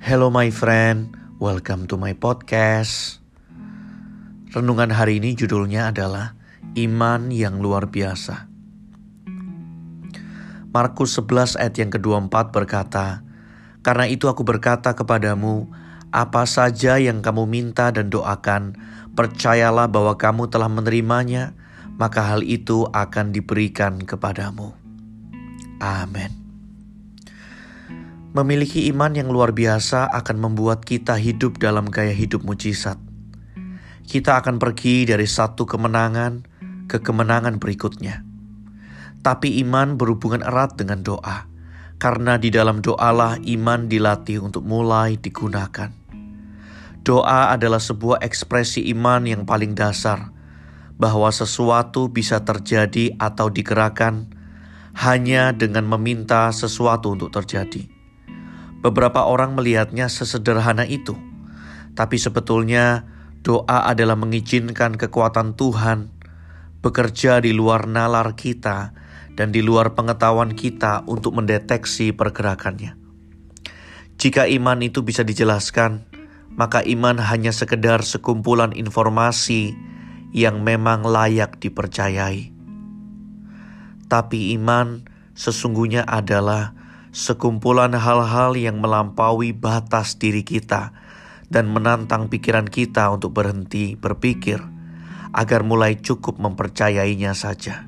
Hello my friend, welcome to my podcast. Renungan hari ini judulnya adalah Iman yang luar biasa. Markus 11 ayat yang kedua-empat berkata, Karena itu aku berkata kepadamu, apa saja yang kamu minta dan doakan, percayalah bahwa kamu telah menerimanya, maka hal itu akan diberikan kepadamu. Amin. Memiliki iman yang luar biasa akan membuat kita hidup dalam gaya hidup mujizat. Kita akan pergi dari satu kemenangan ke kemenangan berikutnya. Tapi iman berhubungan erat dengan doa, karena di dalam doalah iman dilatih untuk mulai digunakan. Doa adalah sebuah ekspresi iman yang paling dasar, bahwa sesuatu bisa terjadi atau digerakkan hanya dengan meminta sesuatu untuk terjadi. Beberapa orang melihatnya sesederhana itu, tapi sebetulnya doa adalah mengizinkan kekuatan Tuhan bekerja di luar nalar kita dan di luar pengetahuan kita untuk mendeteksi pergerakannya. Jika iman itu bisa dijelaskan, maka iman hanya sekedar sekumpulan informasi yang memang layak dipercayai. Tapi iman sesungguhnya adalah sekumpulan hal-hal yang melampaui batas diri kita dan menantang pikiran kita untuk berhenti berpikir agar mulai cukup mempercayainya saja.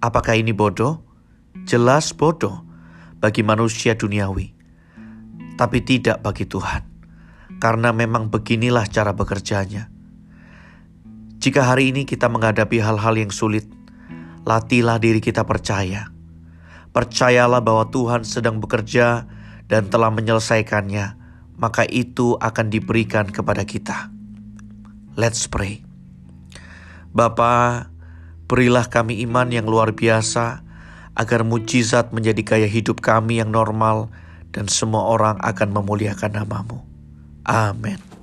Apakah ini bodoh? Jelas bodoh bagi manusia duniawi, tapi tidak bagi Tuhan, karena memang beginilah cara bekerjanya. Jika hari ini kita menghadapi hal-hal yang sulit, latihlah diri kita percaya Percayalah bahwa Tuhan sedang bekerja dan telah menyelesaikannya, maka itu akan diberikan kepada kita. Let's pray. Bapa, berilah kami iman yang luar biasa agar mujizat menjadi gaya hidup kami yang normal dan semua orang akan memuliakan namamu. Amin.